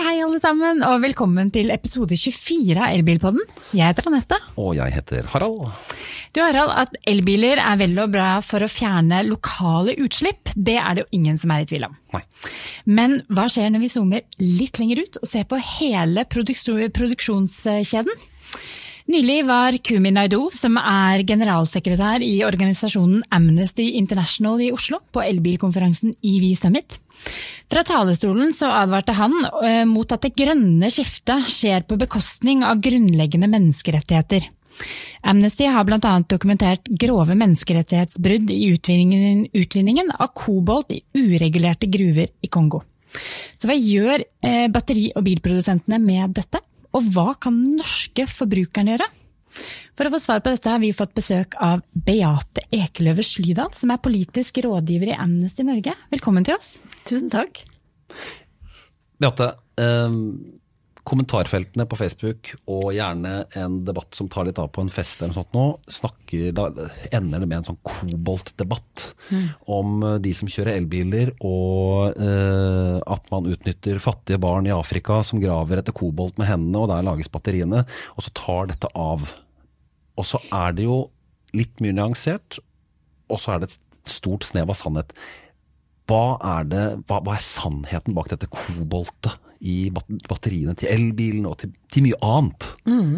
hei alle sammen, og velkommen til episode 24 av Elbilpodden. Jeg heter Anette. Og jeg heter Harald. Du Harald, at elbiler er vel og bra for å fjerne lokale utslipp, det er det jo ingen som er i tvil om. Nei. Men hva skjer når vi zoomer litt lenger ut og ser på hele produksjonskjeden? Nylig var Kumi Naidu, som er generalsekretær i organisasjonen Amnesty International i Oslo, på elbilkonferansen EV Summit. Fra talerstolen så advarte han uh, mot at det grønne skiftet skjer på bekostning av grunnleggende menneskerettigheter. Amnesty har bl.a. dokumentert grove menneskerettighetsbrudd i utvinningen, utvinningen, av kobolt i uregulerte gruver i Kongo. Så hva gjør uh, batteri- og bilprodusentene med dette? Og hva kan den norske forbrukeren gjøre? For å få svar på dette har vi fått besøk av Beate Ekeløve Slydal, som er politisk rådgiver i Amnesty Norge. Velkommen til oss. Tusen takk. Beate, eh, kommentarfeltene på Facebook og gjerne en debatt som tar litt av på en fest eller noe sånt nå, snakker, da ender det med en sånn koboltdebatt mm. om eh, de som kjører elbiler og eh, at man utnytter fattige barn i Afrika som graver etter kobolt med hendene, og der lages batteriene, og så tar dette av. Og så er det jo litt mye nyansert, og så er det et stort snev av sannhet. Hva er, det, hva, hva er sannheten bak dette koboltet? I batteriene til elbilen og til, til mye annet. Mm.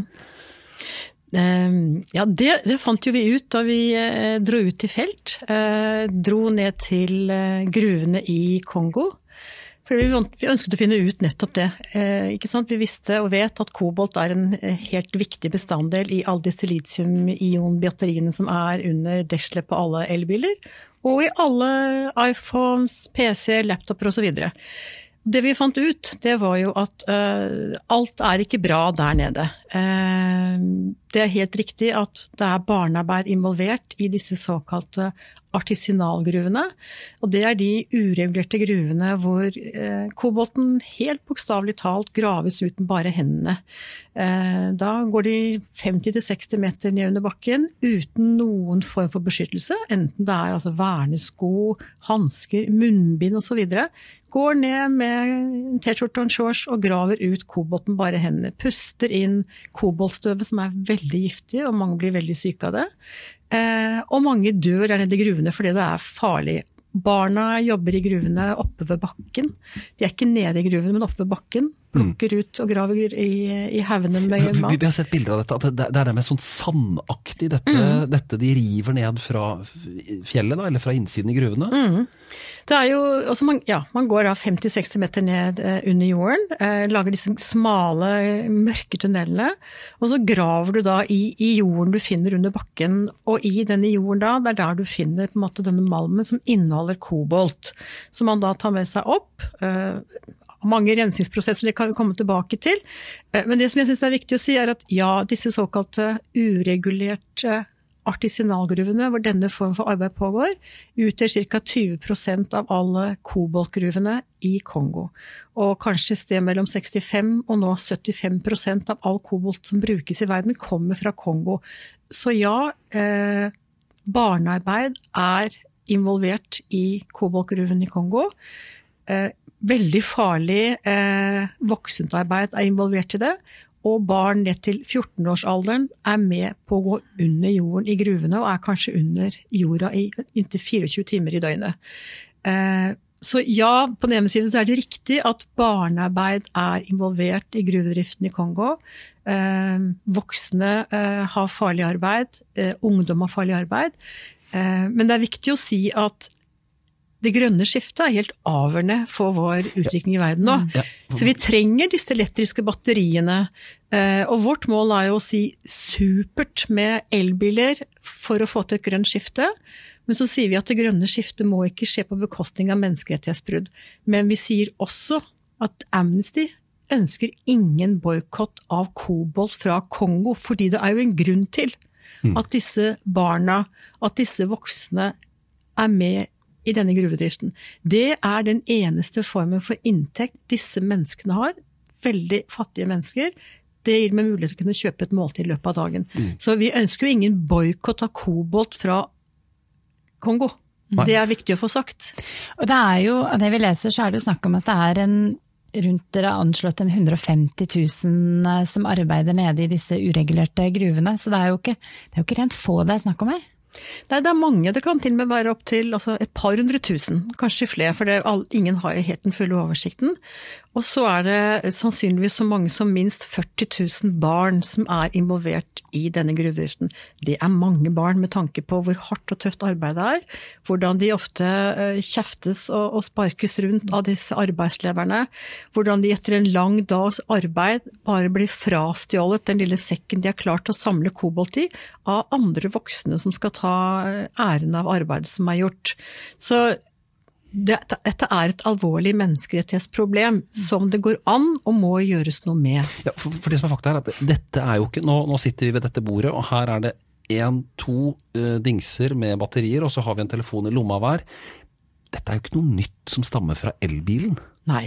Uh, ja, det, det, fant jo vi ut da vi uh, dro ut i felt. Uh, dro ned til eh, gruvene i Kongo. For vi, ønsket å finne ut nettopp det. Vi visste og vet at kobolt er en helt viktig bestanddel i alle disse litium-ion-batteriene som er under deslet på alle elbiler. Og i alle iPhones, PC, laptoper osv. Det vi fant ut, det var jo at uh, alt er ikke bra der nede. Uh, det er helt riktig at det er barnearbeid involvert i disse såkalte artisinalgruvene. Og det er de uregulerte gruvene hvor uh, kobolten helt bokstavelig talt graves uten bare hendene. da går de 50-60 meter ned under bakken uten noen form for beskyttelse. Enten det er altså vernesko, hansker, munnbind osv. Går ned med T-skjorte og en shorts og graver ut kobolten bare hendene. Puster inn koboltstøvet som er veldig giftig, og mange blir veldig syke av det. Eh, og mange dør der nede i gruvene fordi det er farlig. Barna jobber i gruvene oppe ved bakken. De er ikke nede i gruven, men oppe ved bakken. Plukker ut og graver i, i haugene med mat. Vi, vi, har sett bilder av dette, at det, det er det med sånn sandaktig, dette, mm. dette, de river ned fra fjellet, da, eller fra innsiden i gruvene. Mm. Det er jo, også man, ja, man går da 50-60 meter ned eh, under jorden, eh, lager disse smale, mørke tunnelene. Og så graver du da i, i, jorden du finner under bakken, og i denne jorden da, det er der du finner på en måte denne malmen som inneholder kobolt. Som man da tar med seg opp. Eh, mange rensingsprosesser det kan vi komme tilbake til. Eh, men det som jeg syns er viktig å si, er at ja, disse såkalte uregulerte artisinalgruvene, hvor denne form for arbeid pågår, utgjør ca. 20% av alle koboltgruvene i Kongo. Og kanskje et sted mellom 65 og nå 75% av all kobolt som brukes i verden, kommer fra Kongo. Så ja, eh, barnearbeid er involvert i koboltgruven i Kongo. Eh, veldig farlig eh, voksentarbeid er involvert i det og barn ned til 14-årsalderen er med på å gå under jorden i gruvene, og er kanskje under jorda i inntil 24 timer i døgnet. Eh, så ja, på den ene siden så er det riktig at barnearbeid er involvert i gruvedriften i Kongo. Voksne har farlig arbeid, ungdom har farlig arbeid. Men det er viktig å si at det grønne skiftet er helt avgjørende for vår utvikling i verden nå. Ja. Så vi trenger disse elektriske batteriene. Eh, og vårt mål er jo å si supert med elbiler for å få til et grønt skifte. Men så sier vi at det grønne skiftet må ikke skje på bekostning av menneskerettighetsbrudd. Men vi sier også at Amnesty ønsker ingen boikott av kobolt fra Kongo, fordi det er jo en grunn til mm. at disse barna, at disse voksne er med i denne gruvedriften. Det er den eneste formen for inntekt disse menneskene har. Veldig fattige mennesker. Det gir dem mulighet til å kunne kjøpe et måltid i løpet av dagen. Mm. Så vi ønsker jo ingen boikott av kobolt fra Kongo. Nei. Det er viktig å få sagt. Og det er jo, av det vi leser, så er det jo snakk om at det er en rundt dere har anslått en 150 000 som arbeider nede i disse uregulerte gruvene. Så det er jo ikke, det er jo ikke rent få det er snakk om her. Nei, det er mange. Det kan til og med være opptil altså et par hundre tusen, kanskje flere, for det, ingen har helt den fulle oversikten. Og så er det sannsynligvis så mange som minst 40 000 barn som er involvert i denne gruvedriften. Det er mange barn med tanke på hvor hardt og tøft arbeidet er. Hvordan de ofte eh, kjeftes og, sparkes rundt av disse arbeidslederne. Hvordan de etter en lang dags arbeid bare blir frastjålet den lille sekken de har klart å samle kobolt i, av andre voksne som skal ta eh, æren av arbeidet som er gjort. Så dette, er et alvorlig menneskerettighetsproblem som det går an og må gjøres noe med. Ja, for, for, det som er fakta er at dette er jo ikke nå, nå sitter vi ved dette bordet, og her er det én, to uh, dingser med batterier, og så har vi en telefon i lomma hver. Dette er jo ikke noe nytt som stammer fra elbilen. Nei,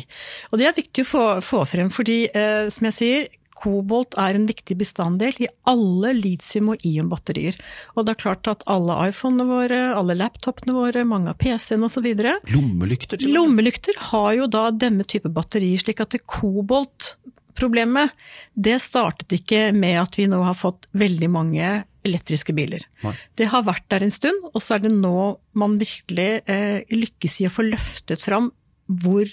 og det er viktig å få, få frem, fordi uh, som jeg sier, Kobolt er en viktig bestanddel i alle litium- og ion-batterier. Og det er klart at alle iPhonene våre, alle laptopene våre, mange av PC-ene osv. Lommelykter til Lommelykter har jo da denne type batterier, slik at kobolt-problemet det startet ikke med at vi nå har fått veldig mange elektriske biler. Nei. Det har vært der en stund, og så er det nå man virkelig eh, lykkes i å få løftet fram hvor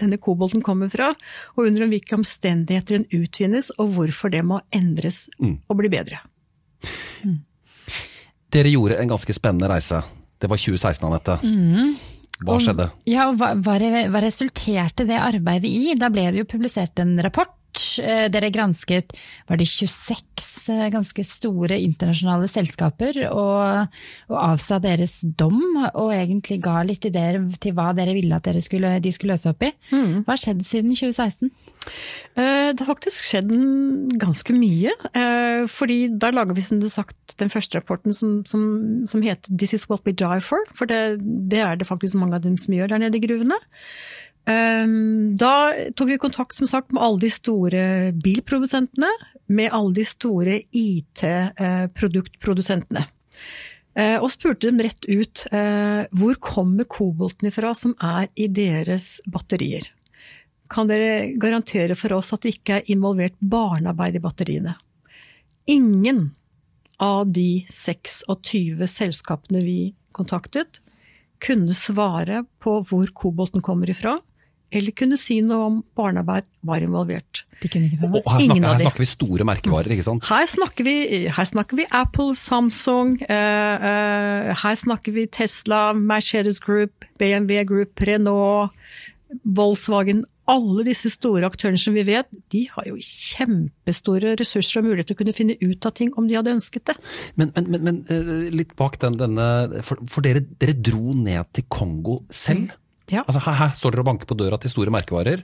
denne kobolten kommer fra, og under hvilke omstendigheter den utvinnes, og hvorfor det må endres Mm. og bli bedre. Dere gjorde en ganske spennende reise. Det var 2016, Anette. Hva skjedde? Ja, hva, hva hva resulterte det arbeidet i? Da ble det jo publisert en rapport. Eh, Dere gransket var det 26 eh, ganske store internasjonale selskaper, og, og avsa deres dom, og egentlig ga litt ideer til hva dere ville at dere skulle, de skulle løse opp i. Hva har skjedd siden 2016? Eh, Det har faktisk skjedd ganske mye. Fordi da lager vi som du sagt den første rapporten som, som, som heter 'This is what we die for'. For det, det er det faktisk mange av dem som gjør der nede i gruvene. Eh, Da tok vi kontakt som sagt med alle de store bilprodusentene. Med alle de store IT-produktprodusentene. Eh, Og spurte dem rett ut eh, hvor kommer kobolten ifra som er i deres batterier. Kan dere garantere for oss at det ikke er involvert barnearbeid i batteriene? Ingen av de 26 selskapene vi kontaktet, kunne svare på hvor kobolten kommer ifra, eller kunne si noe om barnearbeid var involvert. De kunne ikke det. Og her snakker, her snakker vi store merkevarer, ikke sant? Her snakker vi, her snakker vi Apple, Samsung, uh, uh, her snakker vi Tesla, Mercedes Group, BMW Group, Renault, Volkswagen. Alle disse store aktørene som vi vet, de har jo kjempestore ressurser og mulighet til å kunne finne ut av ting om de hadde ønsket det. Men, men, men, men eh, litt bak den, denne For, for dere, dere dro ned til Kongo selv? Ja. Altså her, her står dere og banker på døra til store merkevarer,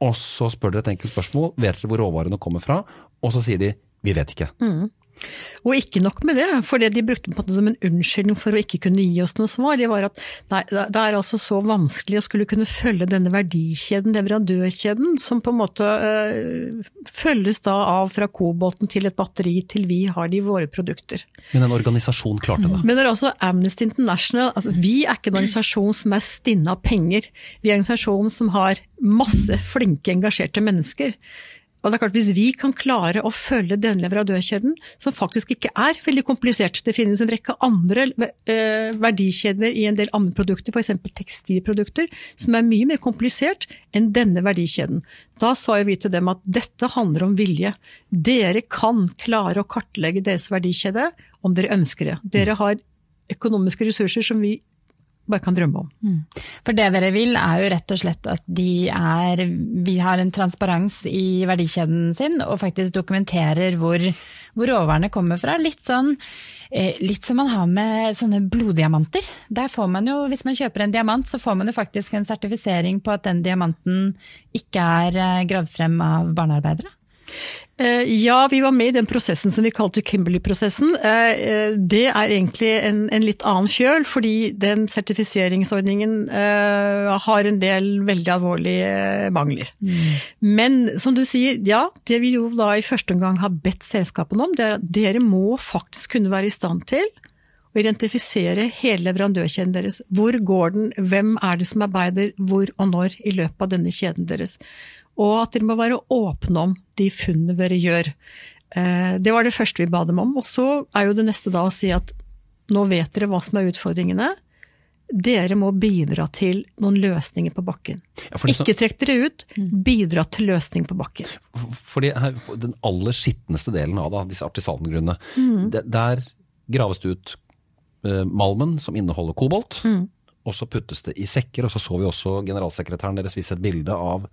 og så spør dere et enkelt spørsmål. Vet dere hvor råvarene kommer fra? Og så sier de vi vet ikke. Og ikke nok med det, for det de brukte på måte som en unnskyldning for å ikke kunne gi oss noe svar, det var at nei, det er altså så vanskelig å skulle kunne følge denne verdikjeden, leverandørkjeden, som på en måte øh, følges da av fra kobolten til et batteri til vi har det i våre produkter. Men en organisasjon klarte det. Men det er også Amnesty International, altså vi er ikke en organisasjon som er stinne av penger. Vi er en organisasjon som har masse flinke, engasjerte mennesker. Og det er klart, Hvis vi kan klare å følge denne leverandørkjeden, som faktisk ikke er veldig komplisert Det finnes en rekke andre eh, verdikjeder i en del andre produkter, f.eks. tekstilprodukter, som er mye mer komplisert enn denne verdikjeden. Da sa vi til dem at dette handler om vilje. Dere kan klare å kartlegge deres verdikjede om dere ønsker det. Dere har økonomiske ressurser som vi bare kan drømme om. For det dere vil er jo rett og slett at de er, vi har en transparens i verdikjeden sin, og faktisk dokumenterer hvor, hvor råvarene kommer fra. Litt sånn eh, litt som man har med sånne bloddiamanter. Der får man jo, hvis man kjøper en diamant, så får man jo faktisk en sertifisering på at den diamanten ikke er eh, gravd frem av barnearbeidere. Eh, Ja, vi var med i den prosessen som vi kalte Kimberley-prosessen. Eh, eh, Det er egentlig en, en litt annen fjøl, fordi den sertifiseringsordningen har en del veldig alvorlige mangler. mangler. Men som du sier, ja, det vi jo da i første omgang har bedt selskapene om, det er at dere må faktisk kunne være i stand til å identifisere hele leverandørkjeden deres. Hvor går den, hvem er det som arbeider hvor og når i løpet av denne kjeden deres. Og at dere må være åpne om de funnene dere gjør. Eh, det var det første vi ba dem om. Og så er jo det neste da å si at nå vet dere hva som er utfordringene. Dere må bidra til noen løsninger på bakken. Ja, så... Ikke trekk dere ut, bidra til løsning på bakken. Fordi Den aller skitneste delen av det, disse artisangrunnene, mm. der graves det ut eh, malmen som inneholder kobolt, og så puttes det i sekker. Og så så vi også generalsekretæren deres vise et bilde av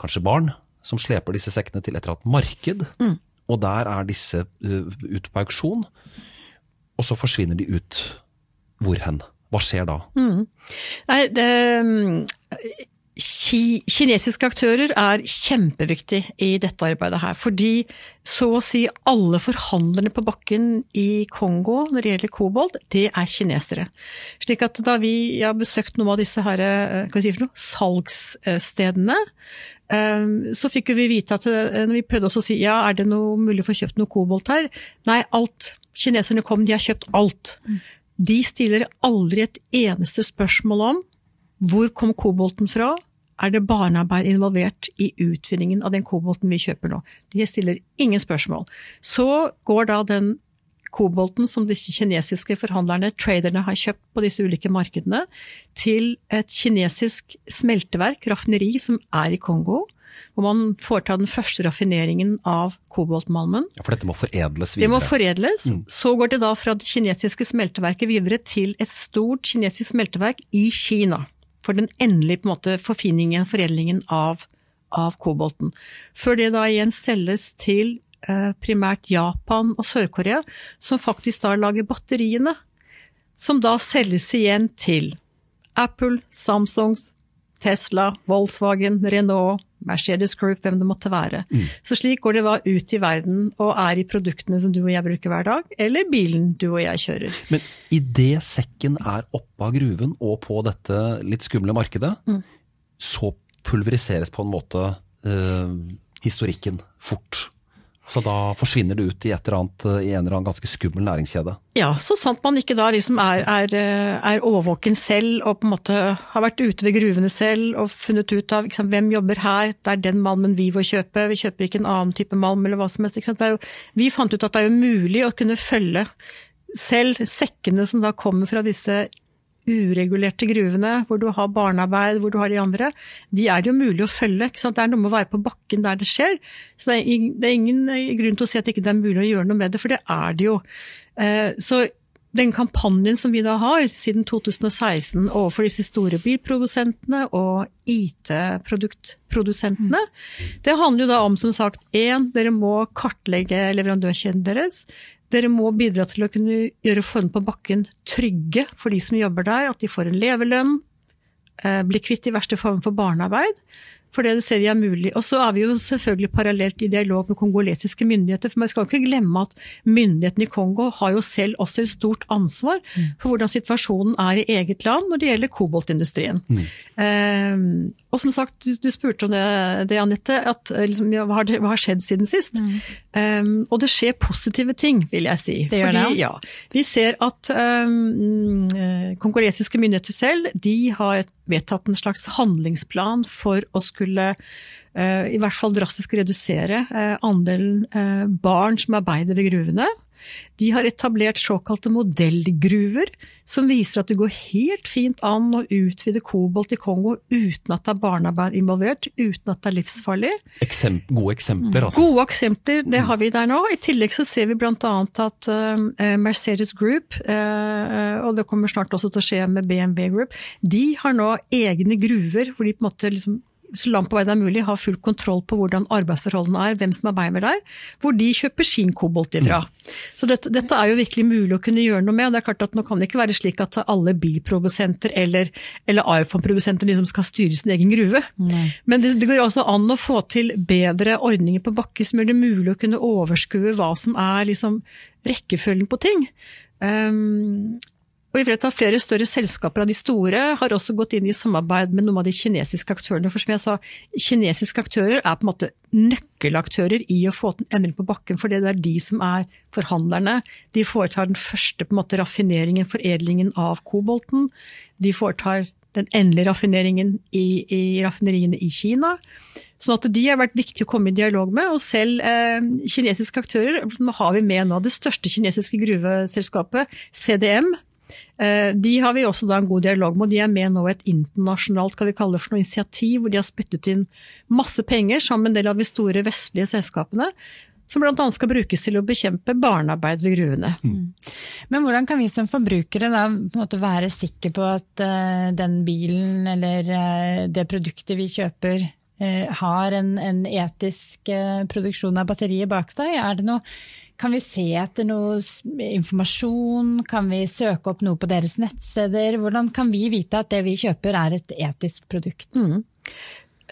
kanskje barn som sleper disse sekkene til et eller annet marked. Og der er disse ut ute på auksjon, og så forsvinner de ut. Hvor hen? Hva skjer da? Nei, det, mm, ki, kinesiske aktører er kjempeviktig i dette arbeidet her. Fordi så å si alle forhandlerne på bakken i Kongo når det gjelder kobolt, det er kinesere. Slik at da vi har besøkt noen av disse her, eh, si noe, salgsstedene, eh, så fikk vi vite at eh, når vi prøvde oss å si ja, er det noe mulig å få kjøpt noe kobolt her? Nei, alt. Kineserne kom, de har kjøpt alt. De stiller aldri et eneste spørsmål om hvor kom kobolten fra? Er det barnearbeid involvert i utvinningen av den kobolten vi kjøper nå? De stiller ingen spørsmål. Så går da den kobolten som disse kinesiske forhandlerne, traderne, har kjøpt på disse ulike markedene, til et kinesisk smelteverk, raffineri, som er i Kongo. Hvor man foretar den første raffineringen av koboltmalmen. Ja, For dette må foredles videre? Det må foredles. Så går det da fra det kinesiske smelteverket videre til et stort kinesisk smelteverk i Kina. For den endelige på en måte, forfiningen, foredlingen av, av kobolten. Før det da igjen selges til primært Japan og Sør-Korea, som faktisk da lager batteriene. Som da selges igjen til Apple, Samsungs, Tesla, Volkswagen, Renault, Mercedes Group, hvem det måtte være. Så slik går det ut i verden og er i produktene som du og jeg bruker hver dag, eller bilen du og jeg kjører. Men idet sekken er oppe av gruven og på dette litt skumle markedet, så pulveriseres på en måte eh, historikken fort. Så da forsvinner det ut i, et eller annet, eh, i en eller annen ganske skummel næringskjede. Ja, så sant man ikke da liksom er, er, eh, er overvåken selv og på en måte har vært ute ved gruvene selv og funnet ut av sant, hvem jobber her, det er den malmen vi får kjøpe, vi kjøper ikke en annen type malm eller hva som helst. Jo, vi fant ut at det er jo mulig å kunne følge selv sekkene som da kommer fra disse uregulerte gruvene, hvor du har barnearbeid, hvor du har de andre, de er det jo mulig å følge. Det er noe med å være på bakken der det skjer. Så det er, det er ingen grunn til å si at det ikke er mulig å gjøre noe med det, for det er det jo. Eh, Så den kampanjen som vi da har siden 2016 overfor disse store bilprodusentene og IT-produktprodusentene, det handler jo da om som sagt én, dere må kartlegge leverandørkjeden deres. Dere må bidra til å kunne gjøre forholdene på bakken trygge for de som jobber der, at de får en levelønn, eh, blir kvitt de verste former for barnearbeid. For det ser vi er mulig. Og så er vi jo selvfølgelig parallelt i dialog med kongolesiske myndigheter. For man skal ikke glemme at myndighetene i Kongo har jo selv også et stort ansvar for hvordan situasjonen er i eget land når det gjelder koboltindustrien. Eh, og som sagt, du, du spurte om det, det Anette, at eh, liksom, ja, hva, har, hva har skjedd siden sist? Eh, og det skjer positive ting, vil jeg si. Det gjør Fordi, det, ja. Vi ser at um, kongolesiske myndigheter selv de har vedtatt en slags handlingsplan for å skulle eh, i hvert fall drastisk redusere eh, andelen eh, barn som arbeider ved gruvene. De har etablert såkalte modellgruver, som viser at det går helt fint an å utvide kobolt i Kongo uten at det er barnearbeid involvert, uten at det er livsfarlig. Eksemp gode eksempler, altså. Gode eksempler, det har vi der nå. I tillegg så ser vi bl.a. at uh, Mercedes Group, uh, og det kommer snart også til å skje med BMW Group, de har nå egne gruver hvor de på en måte liksom så langt på vei det er mulig, har full kontroll på hvordan arbeidsforholdene er, hvem som arbeider der, hvor de kjøper sin kobolt ifra. Så dette, dette er jo virkelig mulig å kunne gjøre noe med. og det er klart at Nå kan det ikke være slik at alle bilprodusenter eller, eller iPhone-produsenter liksom skal styre sin egen gruve. Men det, det går også an å få til bedre ordninger på bakke som gjør det mulig å kunne overskue hva som er liksom rekkefølgen på ting. Um, Og vi vet at flere større selskaper av de store har også gått inn i samarbeid med noen av de kinesiske aktørene. For som jeg sa, kinesiske aktører er på en måte nøkkelaktører i å få en endring på bakken, for det er de som er forhandlerne. De foretar den første måte raffineringen, foredlingen av kobolten. De foretar den endelige raffineringen i, i raffineriene i Kina. Sånn at de har vært viktige å komme i dialog med. Og selv eh, kinesiske aktører har vi med nå. Det største kinesiske gruveselskapet, CDM, de har vi også da en god dialog med, og de er med nå i et internasjonalt skal vi kalle det for noe initiativ, hvor de har spyttet inn masse penger sammen med en del av de store vestlige selskapene. Som bl.a. skal brukes til å bekjempe barnearbeid ved gruvene. Mm. Men hvordan kan vi som forbrukere da på en måte være sikre på at uh, den bilen eller uh, det produktet vi kjøper uh, har en, en etisk produksjon av batteriet bak seg? Er det noe kan vi se etter noe informasjon? Kan vi søke opp noe på deres nettsteder? Hvordan kan vi vite at det vi kjøper er et etisk produkt? Mm.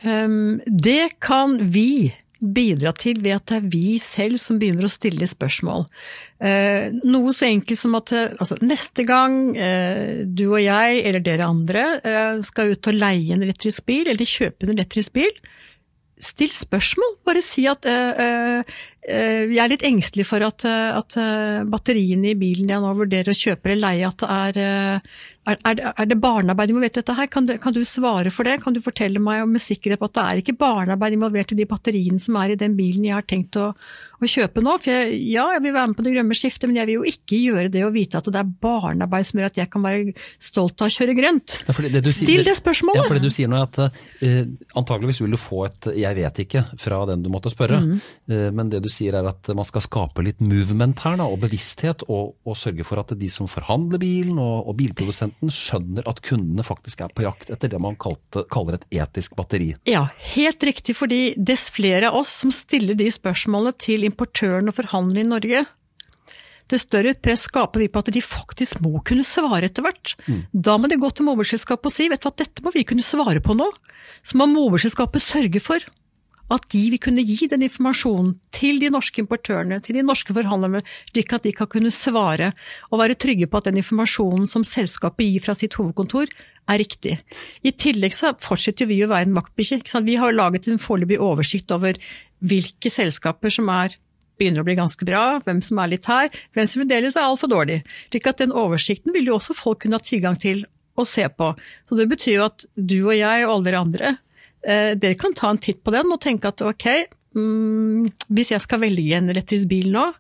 Um, det kan vi bidra til ved at det er vi selv som begynner å stille spørsmål. Uh, noe så enkelt som at altså, neste gang uh, du og jeg eller dere andre uh, skal ut og leie en elektrisk bil, eller kjøpe en elektrisk bil, still spørsmål. Bare si at uh, uh, jeg er litt engstelig for at, at batteriene i bilen jeg nå vurderer å kjøpe eller leie, at det er, er, er det barnearbeid involvert i dette her? Kan du, kan du, svare for det? Kan du fortelle meg med sikkerhet på at det er ikke barnearbeid involvert i de batteriene som er i den bilen jeg har tenkt å, å kjøpe nå. For jeg, ja, jeg vil være med på det grønne skiftet, men jeg vil jo ikke gjøre det å vite at det er barnearbeid som gjør at jeg kan være stolt av å kjøre grønt. Ja, det Still sier, det spørsmålet! Ja, for det du sier nå er at uh, antageligvis vil du få et 'jeg vet ikke' fra den du måtte spørre. Mm. Uh, men det du sier er at man skal skape litt movement her, da, og bevissthet, og, og, sørge for at de som forhandler bilen og, og, bilprodusenten skjønner at kundene faktisk er på jakt etter det man kalte, kaller et etisk batteri. Ja, helt riktig, fordi dess flere av oss som stiller de spørsmålene til importøren og forhandler i Norge, det større press skaper vi på at de faktisk må kunne svare etter hvert. Mm. Da må de gå til mobilselskapet og si vet du hva, dette må vi kunne svare på nå. Så må mobilselskapet sørge for at de vil kunne gi den informasjonen til de norske importørene, til de norske forhandlerne, slik at de kan kunne svare og være trygge på at den informasjonen som selskapet gir fra sitt hovedkontor, er riktig. I tillegg så fortsetter vi å være en maktbikkje. Vi har laget en foreløpig oversikt over hvilke selskaper som er begynner å bli ganske bra, hvem som er litt her, hvem som fremdeles er altfor dårlig. Slik at den oversikten vil jo også folk kunne ha tilgang til å se på. Så det betyr jo at du og jeg og alle dere andre, dere kan ta en titt på den og tenke at ok, mm, hvis jeg skal velge en elektrisk bil nå,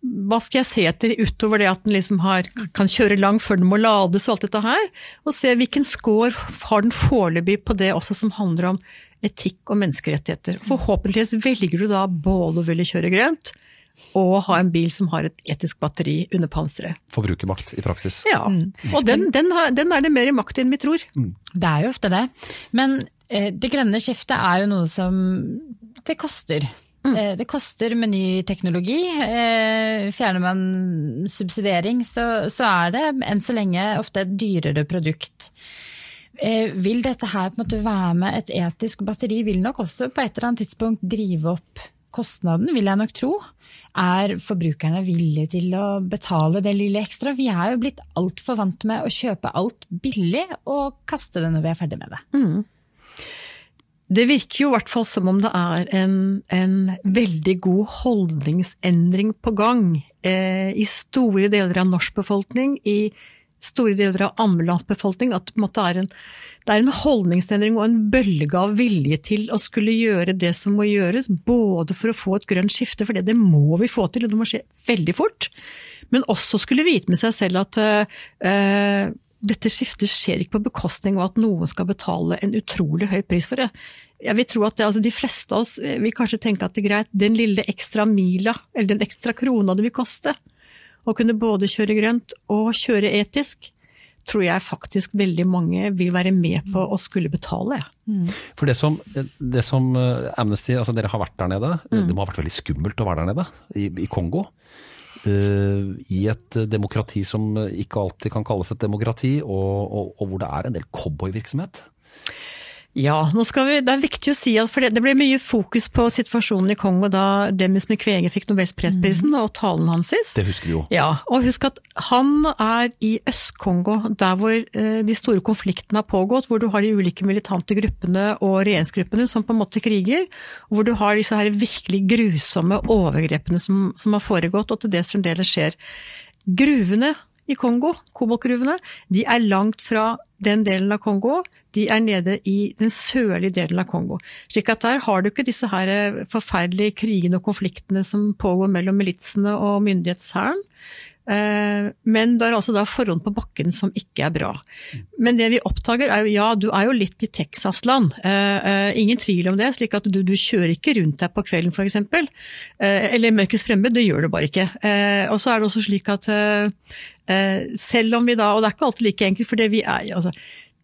hva skal jeg se etter utover det at den liksom har, kan kjøre langt før den må lades og alt dette her, og se hvilken score har den foreløpig på det også som handler om etikk og menneskerettigheter. Forhåpentligvis velger du da både å ville kjøre grønt og ha en bil som har et etisk batteri under panseret. Forbrukermakt i praksis. Ja, mm. og den, den, har, den, er det mer i makt enn vi tror. Det er jo ofte det. Men eh, det grønne skiftet er jo noe som det koster. Mm. Eh, det koster med ny teknologi. Eh, fjerner man subsidiering, så, så er det enn så lenge ofte et dyrere produkt. Eh, vil dette her på en måte være med et etisk batteri, vil nok også på et eller annet tidspunkt drive opp kostnaden, vil jeg nok tro. Er forbrukerne villige til å betale det lille ekstra? Vi er jo blitt altfor vant med å kjøpe alt billig og kaste det når vi er ferdig med det. Mm. Det virker jo i hvert fall som om det er en, en veldig god holdningsendring på gang eh, i store deler av norsk befolkning. i store deler av annet befolkning, at det er, en, det er en holdningsendring og en bølge av vilje til å skulle gjøre det som må gjøres, både for å få et grønt skifte, for det, det må vi få til, og det må skje veldig fort, men også skulle vite med seg selv at uh, dette skiftet skjer ikke på bekostning av at noen skal betale en utrolig høy pris for det. Jeg vil tro at det, altså de fleste av oss vil kanskje tenke at det er greit, den lille ekstra mila, eller den ekstra krona det vil koste, å kunne både kjøre grønt og kjøre etisk, tror jeg faktisk veldig mange vil være med på å skulle betale. Mm. For det som, det som, eh, Amnesty, altså dere har vært der nede, mm. det må ha vært veldig skummelt å være der nede, i, i Kongo. Uh, I et demokrati som ikke alltid kan kalles et demokrati, og, og, og hvor det er en del cowboyvirksomhet? Ja, vi, det er viktig å si at for det, det ble mye fokus på situasjonen i Kongo da Demis Mukwege fikk Nobels fredsprisen og talen hans sist. Det husker vi jo. Ja, og husk at han er i Øst-Kongo, der hvor eh, de store konfliktene har pågått, hvor du har de ulike militante gruppene og regjeringsgruppene som på en måte kriger, hvor du har disse her virkelig grusomme overgrepene som, som har foregått, og til det fremdeles skjer. Gruvene i Kongo, koboltgruvene, de er langt fra den delen av Kongo. De er nede i den sørlige delen av Kongo. Slik at der har du ikke disse her eh, forferdelige krigene og konfliktene som pågår mellom militsene og myndighetshæren. Eh, men det er altså da forhold på bakken som ikke er bra. Men det vi oppdager er jo, ja, du er jo litt i Texas-land. Eh, ingen tvil om det. slik at du, du kjører ikke rundt her på kvelden f.eks. Eller mørkets fremme, det gjør du bare ikke. Og så er det også slik at selv om vi da, og det er ikke alltid like enkelt, for det vi er altså,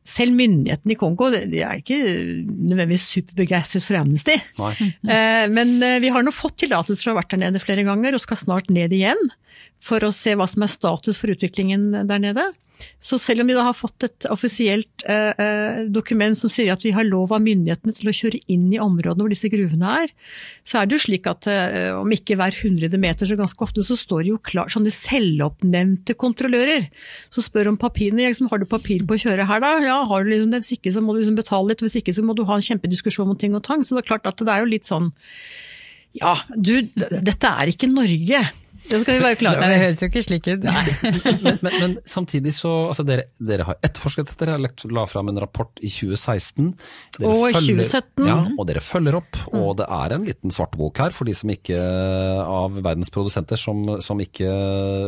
selv myndighetene i Kongo de er ikke nødvendigvis superbegeistret for Amnesty. Men vi har nå fått tillatelse for å ha vært der nede flere ganger, og skal snart ned igjen for å se hva som er status for utviklingen der nede. Så selv om vi da har fått et offisielt eh, eh, dokument som sier at vi har lov av myndighetene til å kjøre inn i områdene hvor disse gruvene er, så er det jo slik at eh, om ikke hver hundrede meter, så ganske ofte så står det jo klart sånne selvoppnevnte kontrollører. Så spør om papirene. Liksom, har du papir på å kjøre her, da? Ja, har du liksom det? Hvis ikke så må du liksom betale litt, hvis ikke så må du ha en kjempediskusjon om ting og tang. Så det er klart at det er jo litt sånn Ja, du, dette er ikke Norge. Det skal vi bare klare Nei, Det høres jo ikke slik ut. men, men, men, samtidig så altså dere, dere, har etterforsket dette, dere la fram en rapport i 2016. Dere og i 2017. Ja, og dere følger opp. Mm. Og det er en liten svartebok her for de som ikke, av verdens produsenter som, som ikke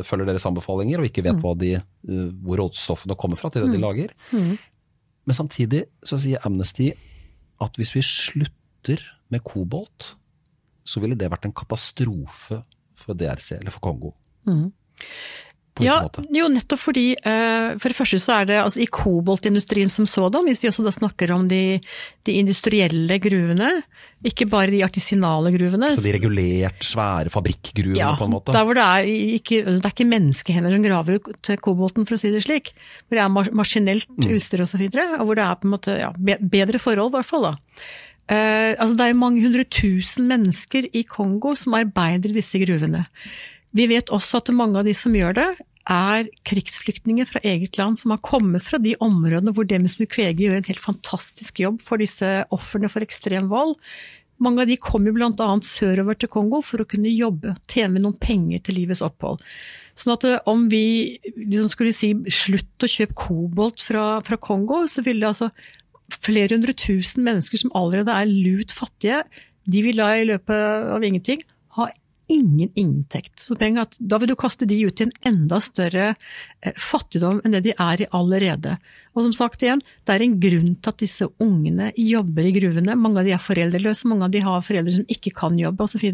følger deres anbefalinger og ikke vet mm. de, eh, hvor råstoffene kommer fra til det de mm. lager. Mm. Men samtidig så sier Amnesty at hvis vi slutter med kobolt, så ville det vært en katastrofe for DRC, eller for Kongo? Mm. Ja, jo nettopp fordi uh, For det første så er det altså, i koboltindustrien som sådan, hvis vi også da snakker om de, de, industrielle gruvene, ikke bare de artisinale gruvene. Så de regulert, svære fabrikkgruvene ja, på en måte? der hvor det er ikke, det er ikke menneskehender som graver ut kobolten, for å si det slik. Hvor det er maskinelt mm. utstyr osv. Og, så og hvor det er på en måte ja, bedre forhold, i hvert fall. da. Uh, altså det er mange hundre tusen mennesker i Kongo som arbeider i disse gruvene. Vi vet også at mange av de som gjør det, er krigsflyktninger fra eget land, som har kommet fra de områdene hvor Demis Mukwege gjør en helt fantastisk jobb for disse ofrene for ekstrem vold. Mange av de kommer bl.a. sørover til Kongo for å kunne jobbe, tjene noen penger til livets opphold. Sånn at eh, om vi liksom skulle si slutt å kjøpe kobolt fra, fra Kongo, så ville det altså flere hundre tusen mennesker som allerede er lut fattige, de vil da i løpet av ingenting ha ingen inntekt. Så da vil du kaste de ut i en enda større eh, fattigdom enn det de er i allerede. Og som sagt igjen, det er en grunn til at disse ungene jobber i gruvene. Mange av de er foreldreløse, mange av de har foreldre som ikke kan jobbe osv.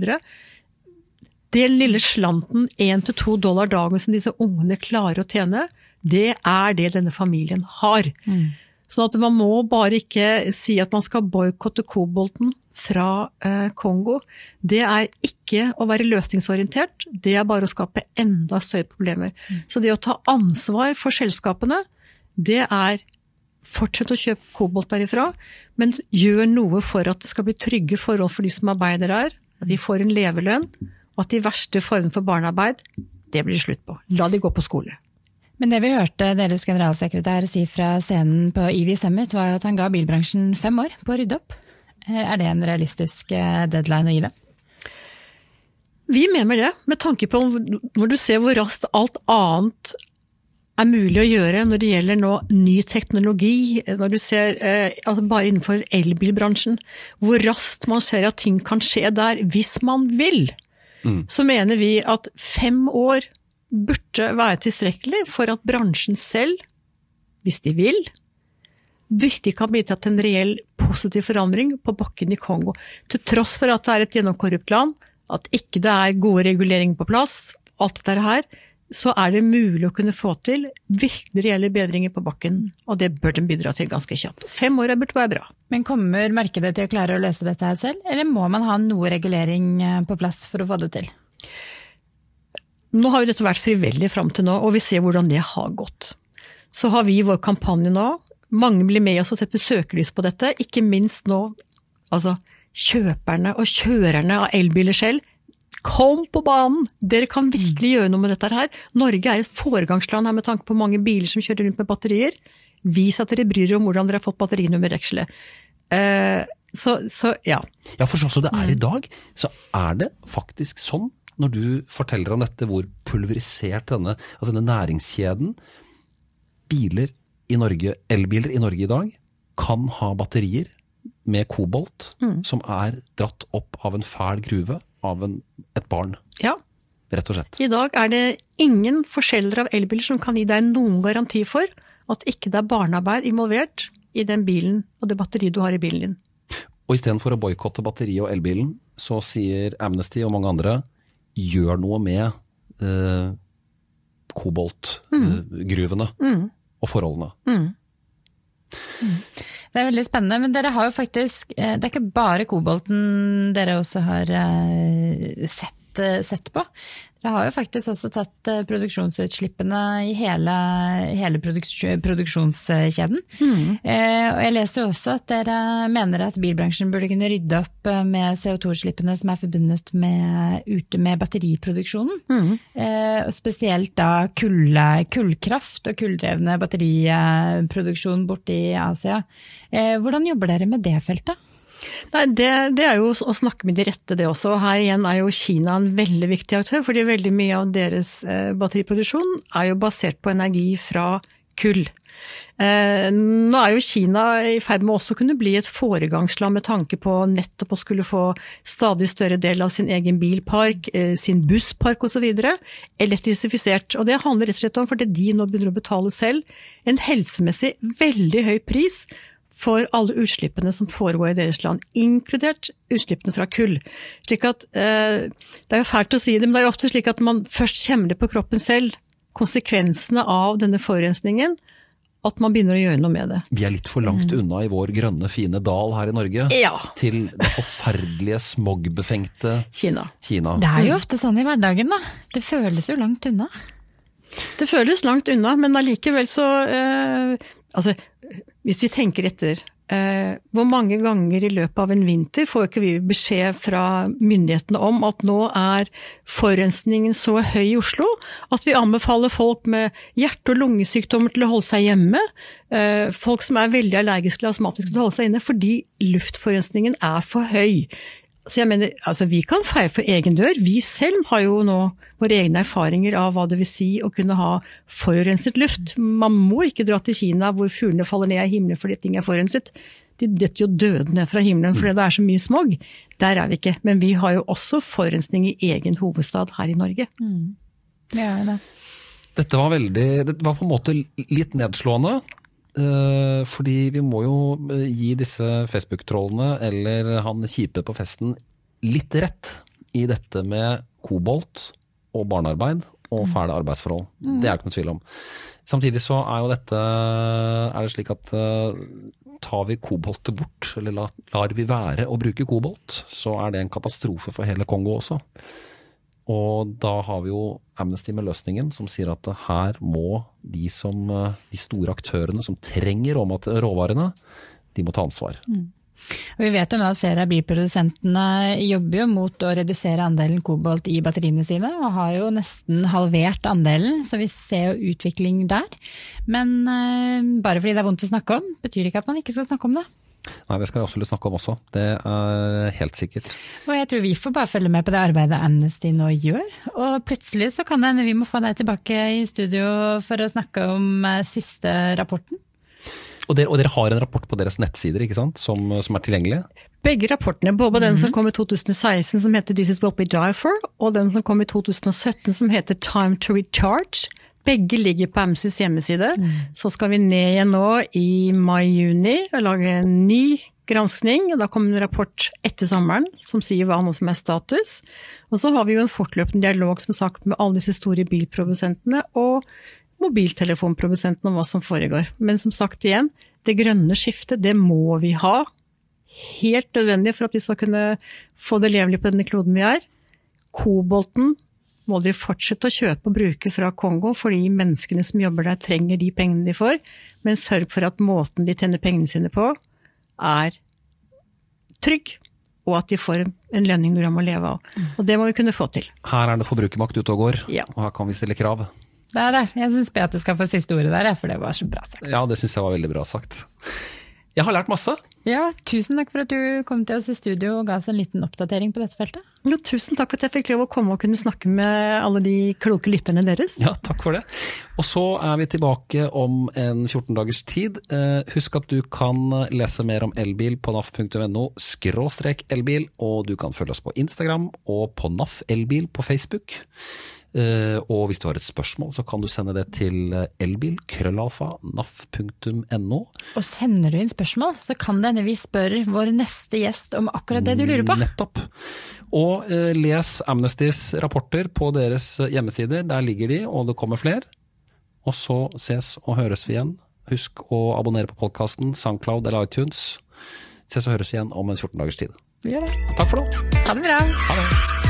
Den lille slanten, én til to dollar dagen som disse ungene klarer å tjene, det er det denne familien har. Mm. Så at man må bare ikke si at man skal boikotte kobolten fra eh, Kongo. Det er ikke å være løsningsorientert, det er bare å skape enda større problemer. Mm. Så det å ta ansvar for selskapene, det er fortsett å kjøpe kobolt derifra, men gjør noe for at det skal bli trygge forhold for de som arbeider der, at de får en levelønn, og at de verste formene for barnearbeid, det blir slutt på. La de gå på skole. Men det vi hørte deres generalsekretær si fra scenen på EV Summit, var jo at han ga bilbransjen fem år på å rydde opp. Eh, er det en realistisk eh, deadline å gi det? Vi mener det, med tanke på når du ser hvor raskt alt annet er mulig å gjøre når det gjelder nå ny teknologi, når du ser eh, altså bare innenfor elbilbransjen, hvor raskt man ser at ting kan skje der hvis man vil, mm. så mener vi at fem år burde være tilstrekkelig for at bransjen selv, hvis de vil, virkelig kan bidra til en reell positiv forandring på bakken i Kongo. Til tross for at det er et gjennomkorrupt land, at ikke det er gode reguleringer på plass, alt dette her, så er det mulig å kunne få til virkelig reelle bedringer på bakken. Og det bør den bidra til ganske kjapt. Fem år burde være bra. Men kommer markedet til å klare å løse dette her selv, eller må man ha noe regulering eh, på plass for å få det til? Nå har jo dette vært frivillig fram til nå, og vi ser hvordan det har gått. Så har vi vår kampanje nå, mange blir med oss og setter søkelys på dette, ikke minst nå altså kjøperne og kjørerne av elbiler selv. Kom på banen! Dere kan virkelig gjøre noe med dette her. Norge er et foregangsland her med tanke på mange biler som kjører rundt med batterier. Vis at dere bryr dere om hvordan dere har fått batterinummerdekselet. Uh, så, så, ja. Ja, for sånn som det er i dag, så er det faktisk sånn, når du forteller om dette, hvor pulverisert denne, altså denne næringskjeden Biler i Norge, elbiler i Norge i dag, kan ha batterier med kobolt mm. som er dratt opp av en fæl gruve av en, et barn. Ja. Rett og slett. I dag er det ingen forskjeller av elbiler som kan gi deg noen garanti for at ikke det er barnearbeid involvert i den bilen og det batteriet du har i bilen din. Og istedenfor å boikotte batteriet og elbilen, så sier Amnesty og mange andre gjør noe med eh, koboltgruvene mm. eh, og forholdene. Mm. Det er veldig spennende, men dere har jo faktisk eh, Det er ikke bare kobolten dere også har eh, sett, eh, sett på. Dere har jo faktisk også tatt produksjonsutslippene i hele, hele produksjonskjeden. Mm. og jeg leser jo også at dere mener at bilbransjen burde kunne rydde opp med CO2-utslippene som er forbundet med, ute med batteriproduksjonen. Mm. spesielt da kulle, kullkraft og kulldrevne batteriproduksjon borte i Asia. Eh, hvordan jobber dere med det feltet? Nei, det, det, er jo å snakke med de rette, det også. Her igjen er jo Kina en veldig viktig aktør, fordi veldig mye av deres eh, batteriproduksjon er jo basert på energi fra kull. Eh, nå er jo Kina i ferd med også å kunne bli et foregangsland med tanke på nettopp å skulle få stadig større del av sin egen bilpark, sin busspark osv. elektrifisert. Og det handler rett og slett om, fordi de nå begynner å betale selv, en helsemessig veldig høy pris for alle utslippene som foregår i deres land, inkludert utslippene fra kull. Slik at, eh, Det er jo fælt å si det, men det er jo ofte slik at man først kjenner det på kroppen selv, konsekvensene av denne forurensningen, at man begynner å gjøre noe med det. Vi er litt for langt mm. unna i vår grønne, fine dal her i Norge ja. til det forferdelige smogbefengte Kina. Kina. Det er jo ofte sånn i hverdagen, da. Det føles jo langt unna. Det føles langt unna, men allikevel så eh, Altså, hvis vi tenker etter, eh, hvor mange ganger i løpet av en vinter får ikke vi beskjed fra myndighetene om at nå er forurensningen så høy i Oslo at vi anbefaler folk med hjerte- og lungesykdommer til å holde seg hjemme, eh, folk som er veldig allergiske eller astmatiske til å holde seg inne, fordi luftforurensningen er for høy. Så jeg mener, altså vi kan feie for egen dør. Vi selv har jo nå våre egne erfaringer av hva det vil si å kunne ha forurenset luft. Man må ikke dra til Kina hvor fuglene faller ned i himmelen fordi ting er forurenset. De detter jo døde ned fra himmelen fordi det er så mye smog. Der er vi ikke. Men vi har jo også forurensning i egen hovedstad her i Norge. Mm. Ja, det. Dette var veldig Det var på en måte litt nedslående. Uh, fordi vi må jo eh, gi disse Facebook-trollene eller han kjipe på festen litt rett i dette med kobolt og barnearbeid og mm. fæle arbeidsforhold. Mm. Det er ikke noe tvil om. Samtidig så er jo dette Er det slik at uh, tar vi koboltet bort, eller lar vi være å bruke kobolt, så er det en katastrofe for hele Kongo også. Og da har vi jo Amnesty med løsningen som sier at her må de, som, eh, de store aktørene som trenger råvarene, de må ta ansvar. Mm. Vi vet jo nå at flere av bilprodusentene jobber jo mot å redusere andelen kobolt i batteriene sine, og har jo nesten halvert andelen, så vi ser jo utvikling der. Men uh, bare fordi det er vondt å snakke om, betyr ikke at man ikke skal snakke om det. Nei, det skal vi absolutt snakke om også. Det er helt sikkert. Og jeg tror vi får bare følge med på det arbeidet Amnesty nå gjør. Og plutselig så kan det hende vi må få deg tilbake i studio for å snakke om eh, siste rapporten. Og dere, og dere har en rapport på deres nettsider ikke sant, som, som er tilgjengelig? Begge rapportene, både den som mhm. kom i 2016 som heter This is what we die for, og den som kom i 2017 som heter Time to recharge. Begge ligger på MCs hjemmeside. Mm. Så skal vi ned igjen nå i mai-juni og lage en ny granskning. Da kommer en rapport etter sommeren som sier hva nå som er status. Og så har vi jo en fortløpende dialog som sagt med alle disse store bilprodusentene og mobiltelefonprodusentene om hva som foregår. Men som sagt igjen, det grønne skiftet, det må vi ha. Helt nødvendig for at vi skal kunne få det levelig på denne kloden vi er. Kobolten må dere fortsette å kjøpe og bruke fra Kongo, fordi menneskene som jobber der trenger de pengene de får, men sørg for at måten de tjener pengene sine på, er trygg, og at de får en lønning når de må leve av. Og det må vi kunne få til. Her er det forbrukermakt ute og går, Ja. og her kan vi stille krav. Det er det. Jeg syns Beate skal få siste ordet der, for det var så bra sagt. Ja, det syns jeg var veldig bra sagt. Jeg har lært masse. Ja, tusen takk for at du kom til oss i studio og ga oss en liten oppdatering på dette feltet. Jo, tusen takk for at jeg fikk lov å komme og kunne snakke med alle de kloke lytterne deres. Ja, takk for det. Og så er vi tilbake om en 14 dagers tid. Eh, husk at du kan lese mer om elbil på naf.no skråstrek elbil, og du kan følge oss på Instagram og på NAF elbil på Facebook. Eh, og hvis du har et spørsmål, så kan du sende det til elbil, krøllalfa, naf.no. Og sender du inn spørsmål, så kan det hende vi spør vår neste gjest om akkurat det du lurer på. Nettopp. Og eh, les Amnestys rapporter på deres hjemmesider, der ligger de, og det kommer flere. Og så ses og høres vi igjen. Husk å abonnere på podkasten, Soundcloud eller iTunes. Ses og høres vi igjen om en 14 dagers tid. Takk for nå. Ha det bra. Ha det.